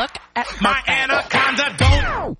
look at My anaconda don't.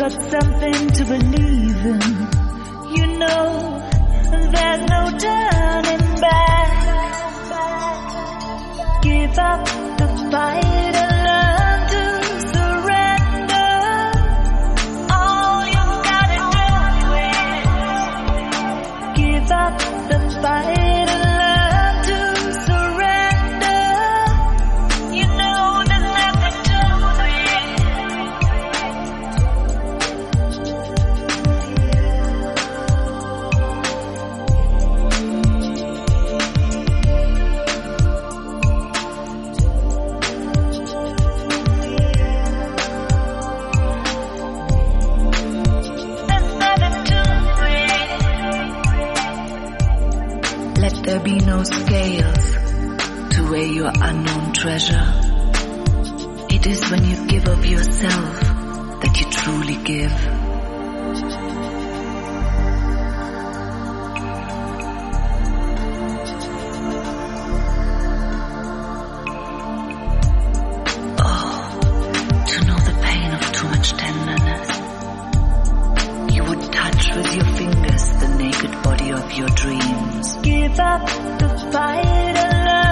Got something to believe in, you know there's no turning back. Give up treasure. It is when you give of yourself that you truly give. Oh, to know the pain of too much tenderness. You would touch with your fingers the naked body of your dreams. Give up the fight and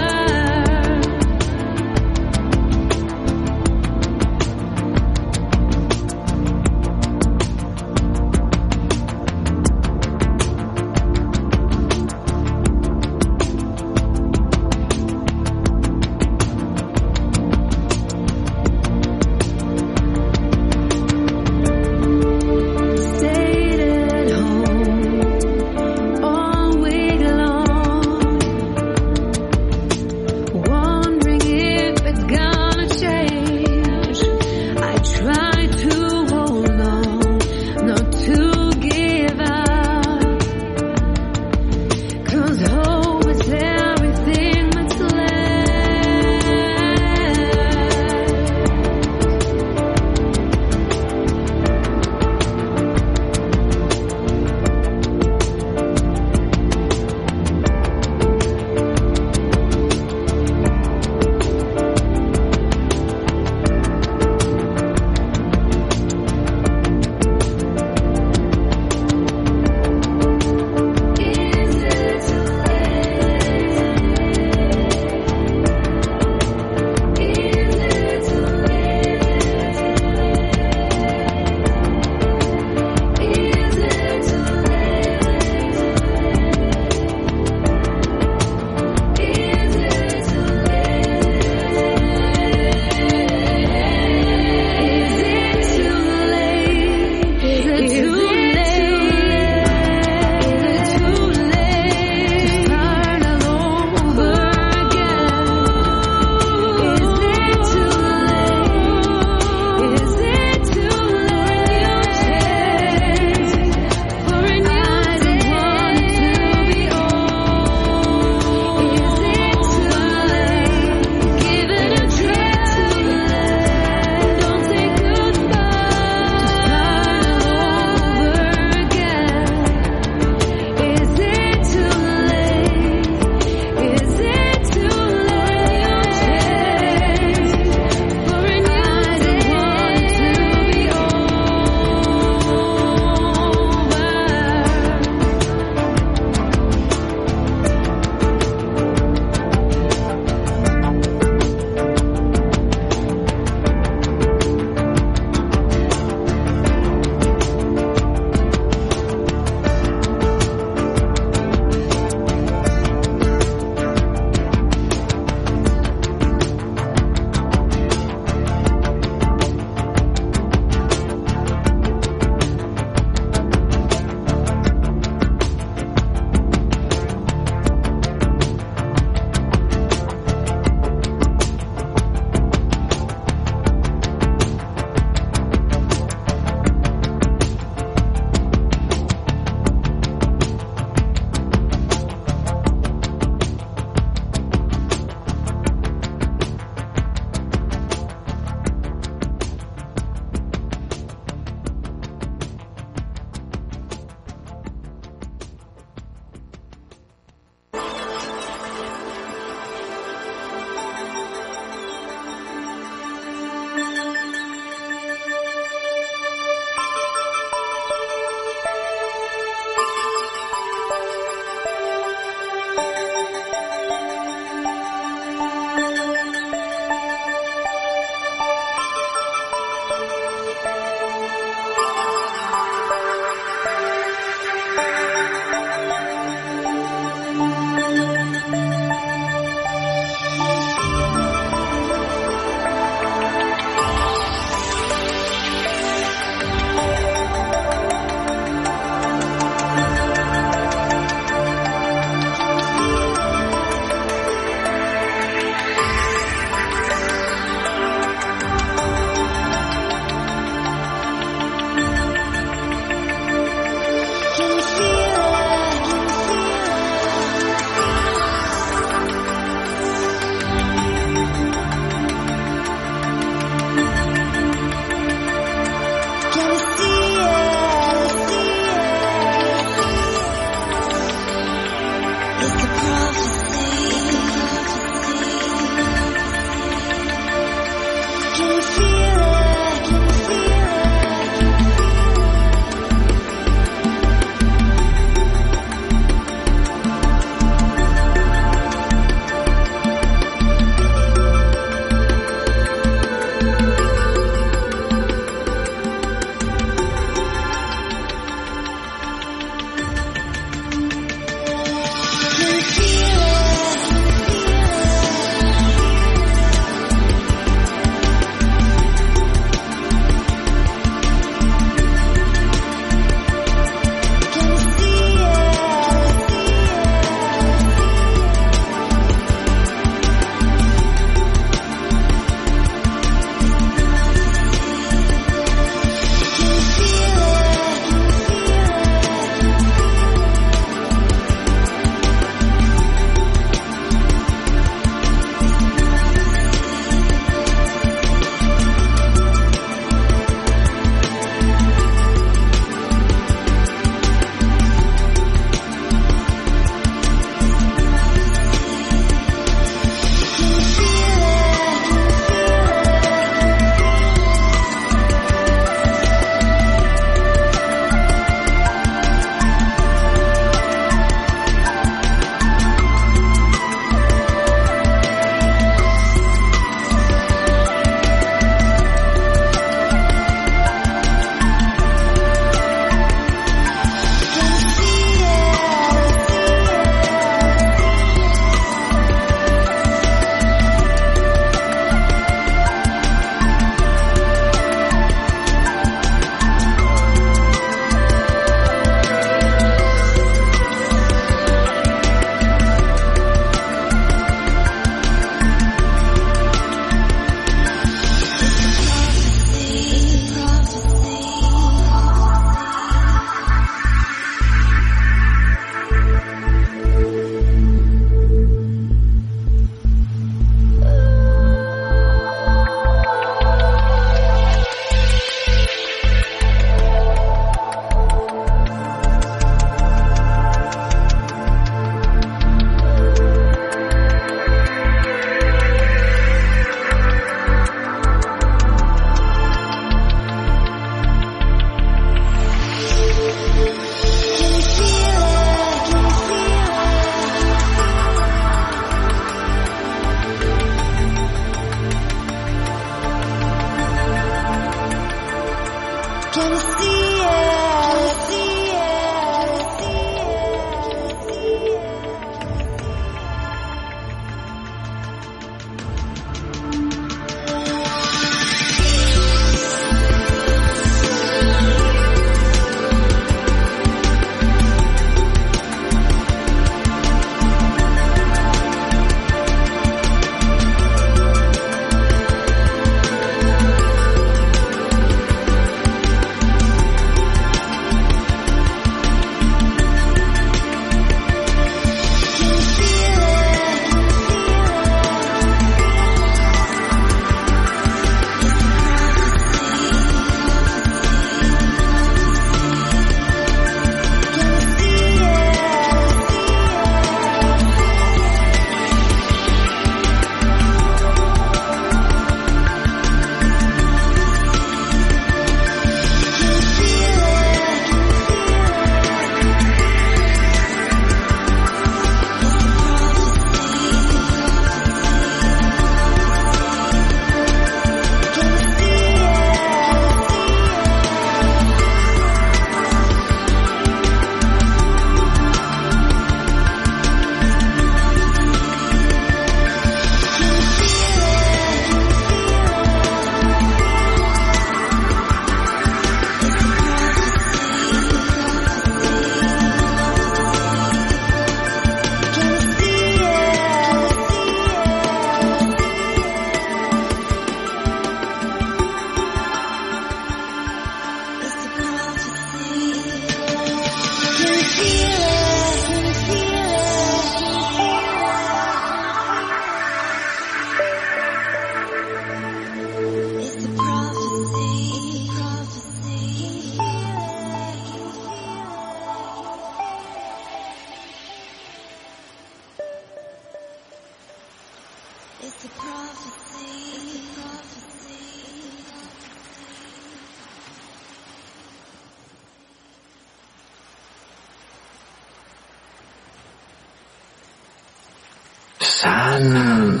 Sun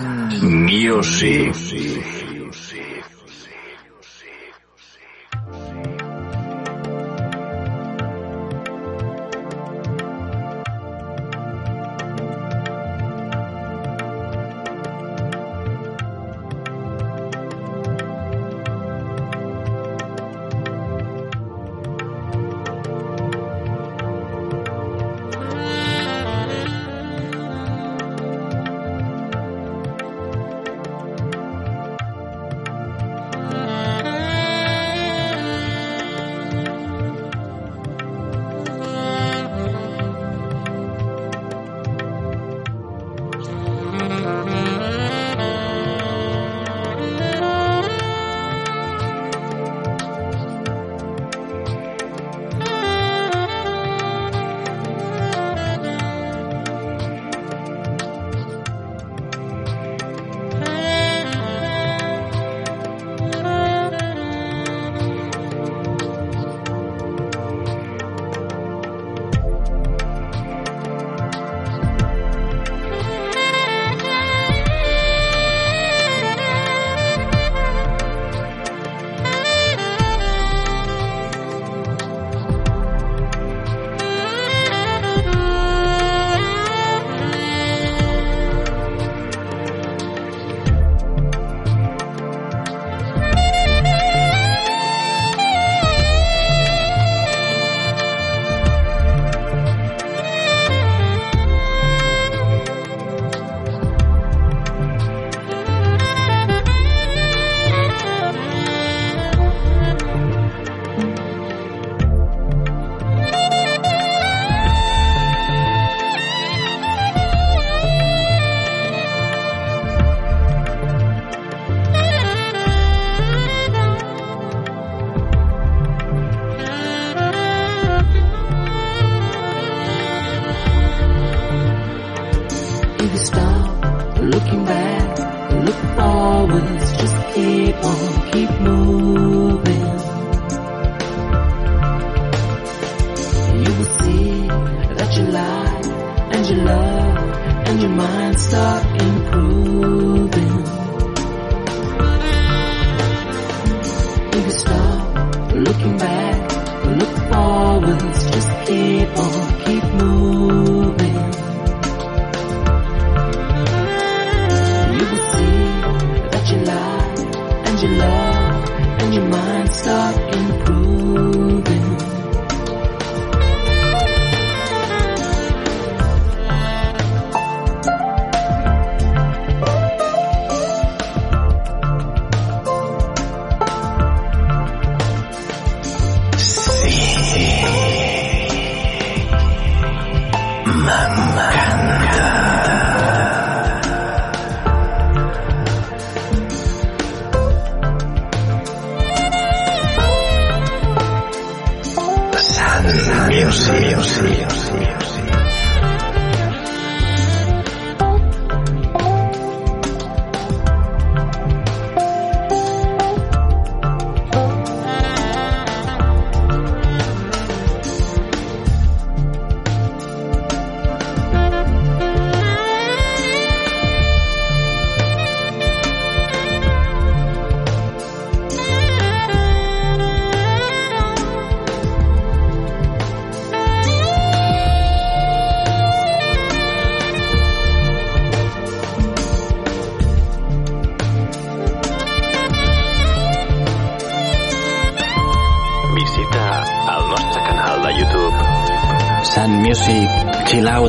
Music.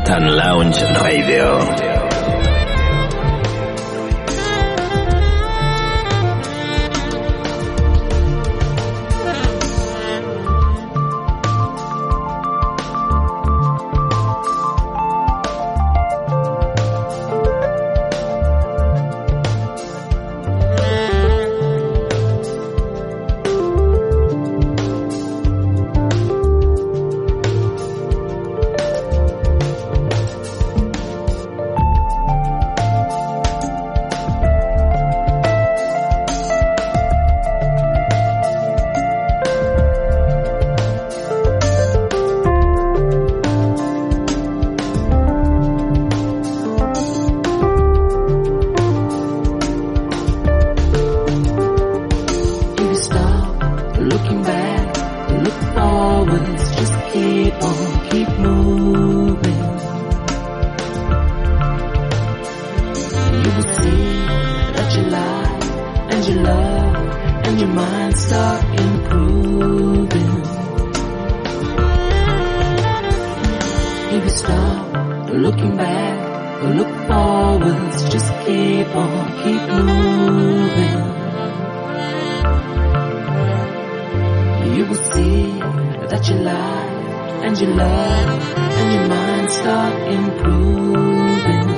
And Lounge Radio. that you lie and you love and your mind start improving.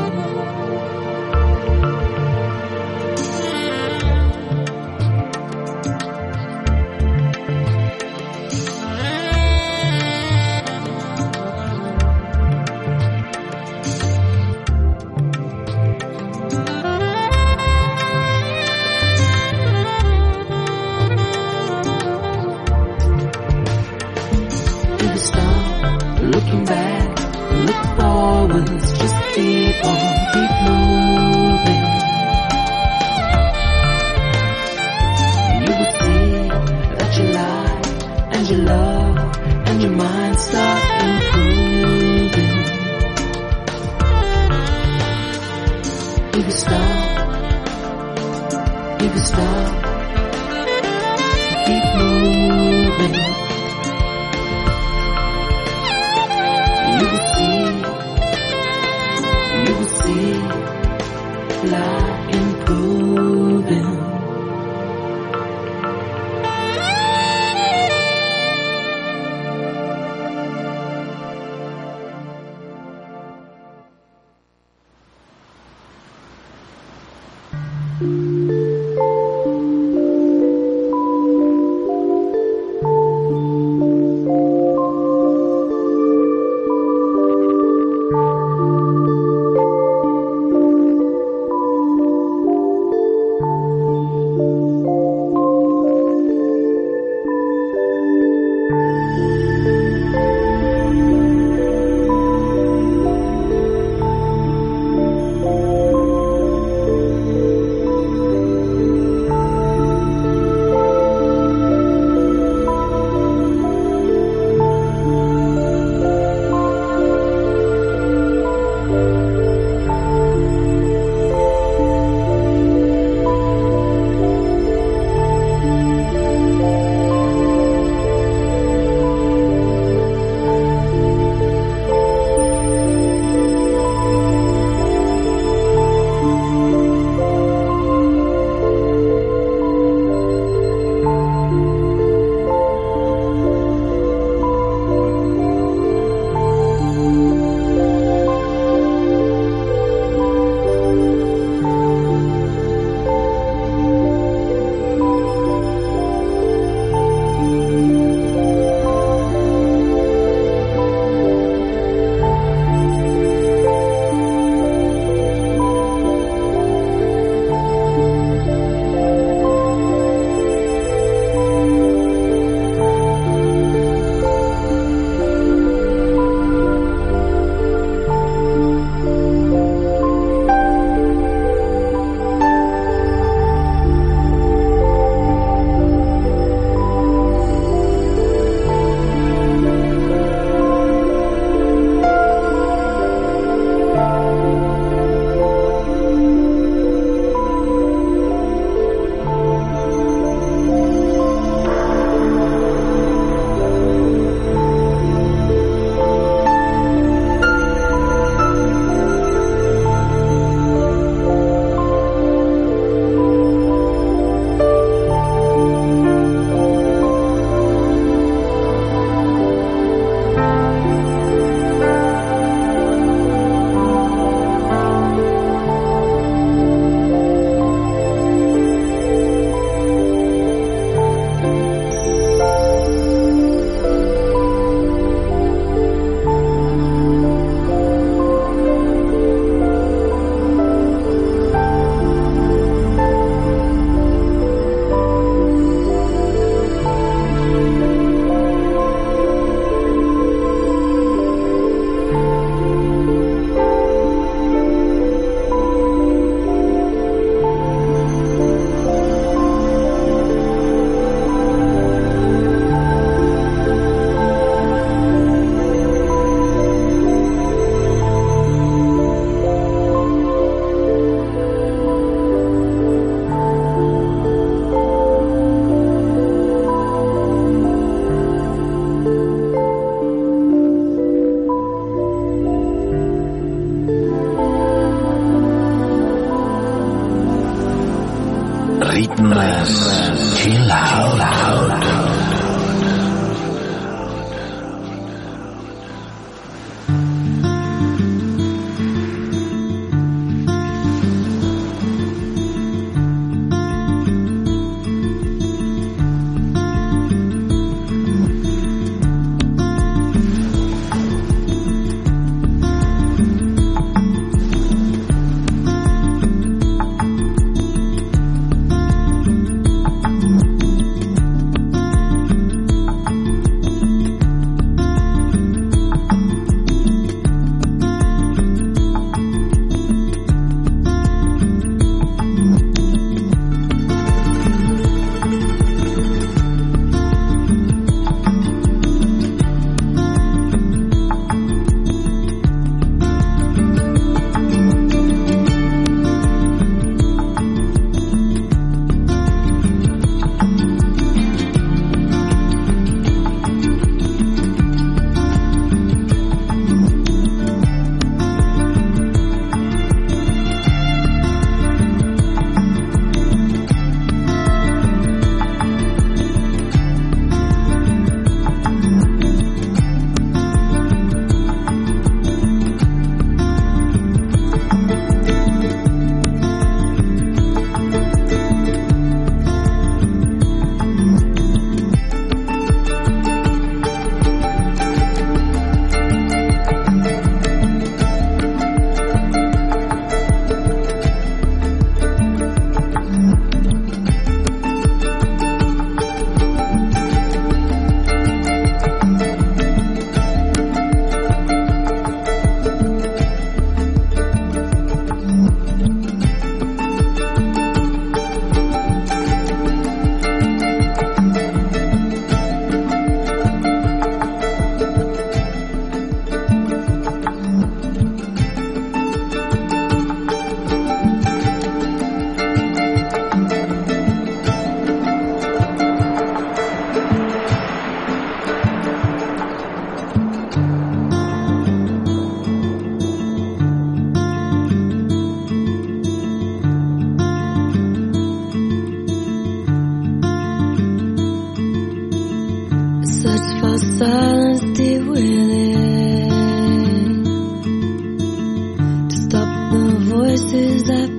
The.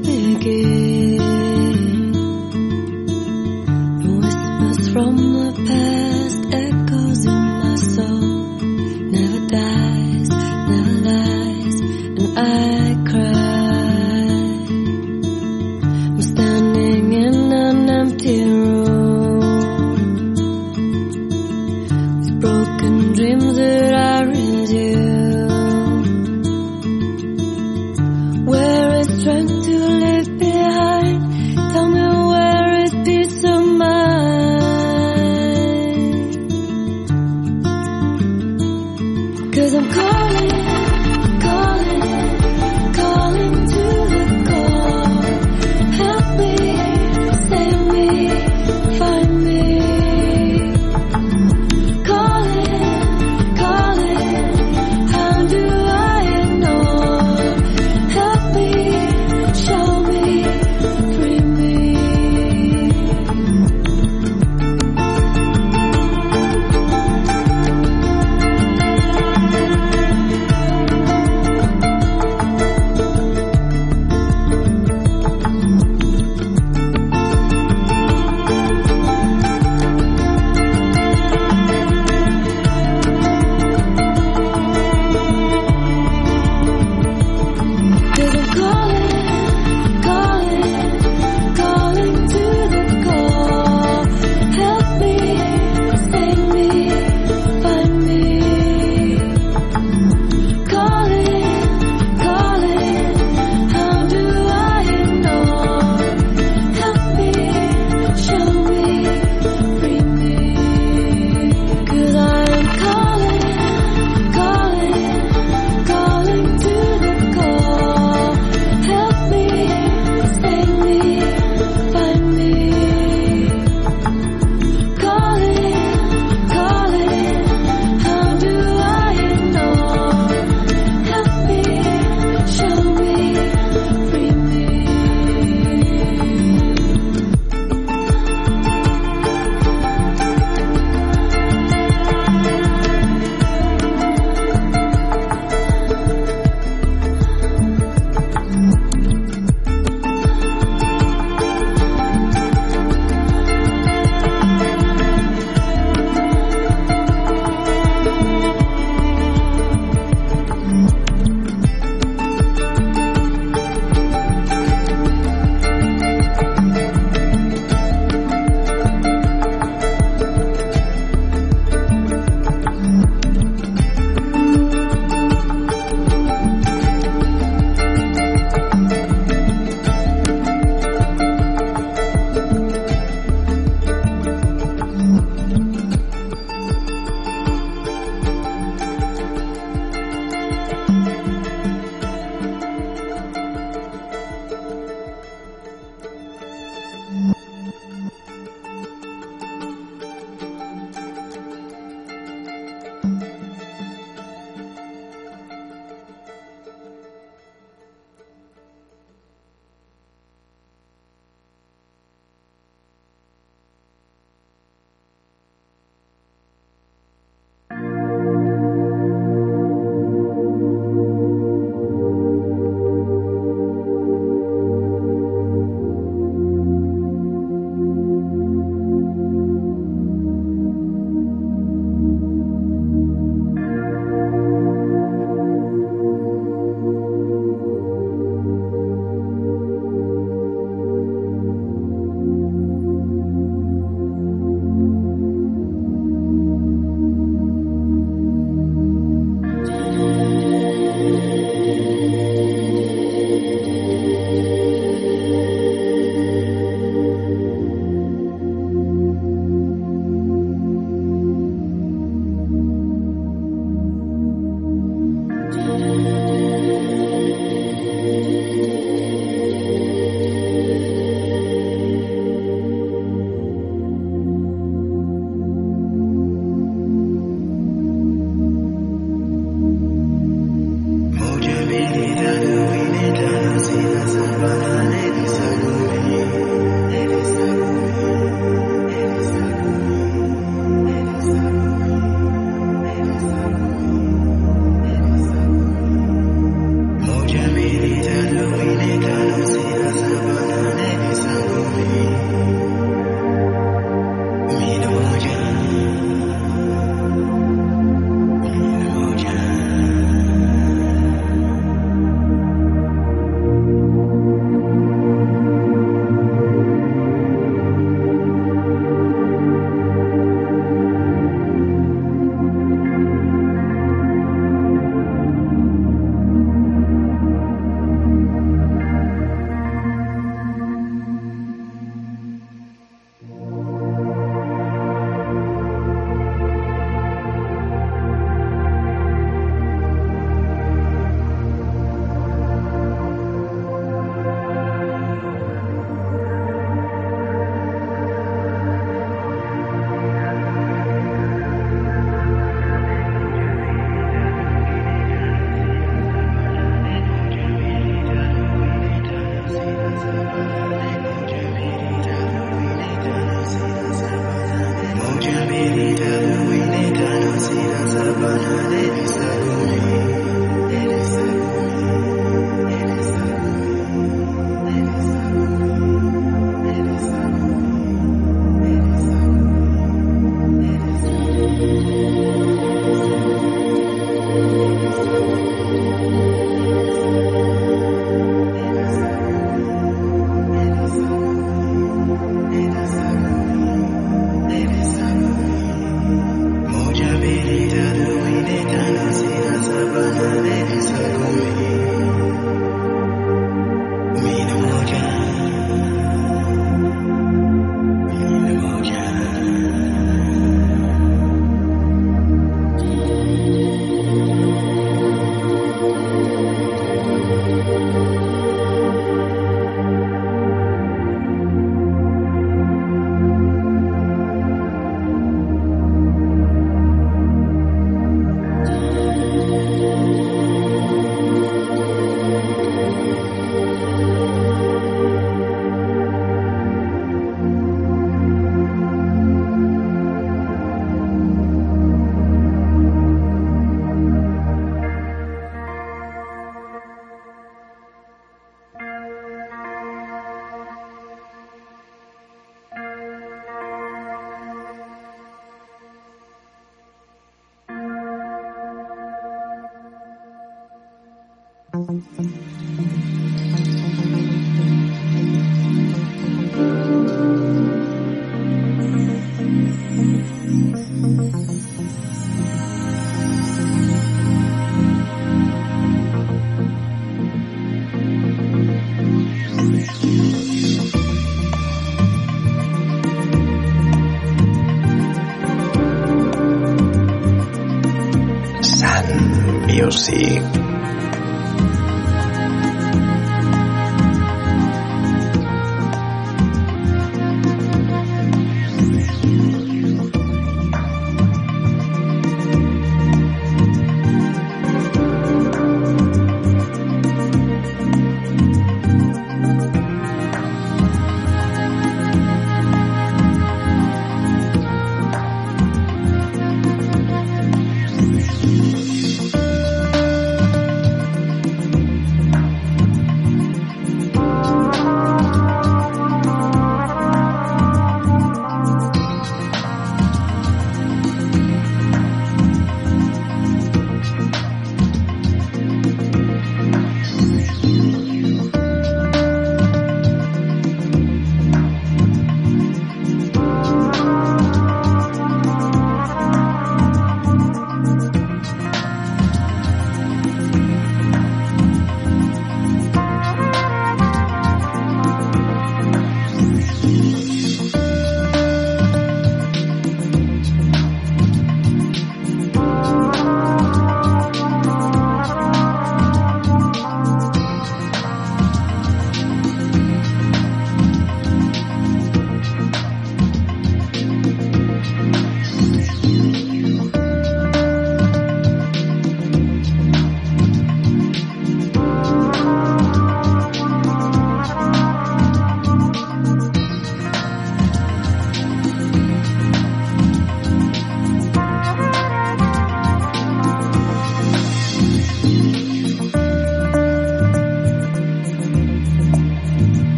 see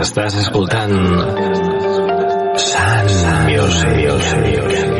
Estàs escoltant Sun Music. Since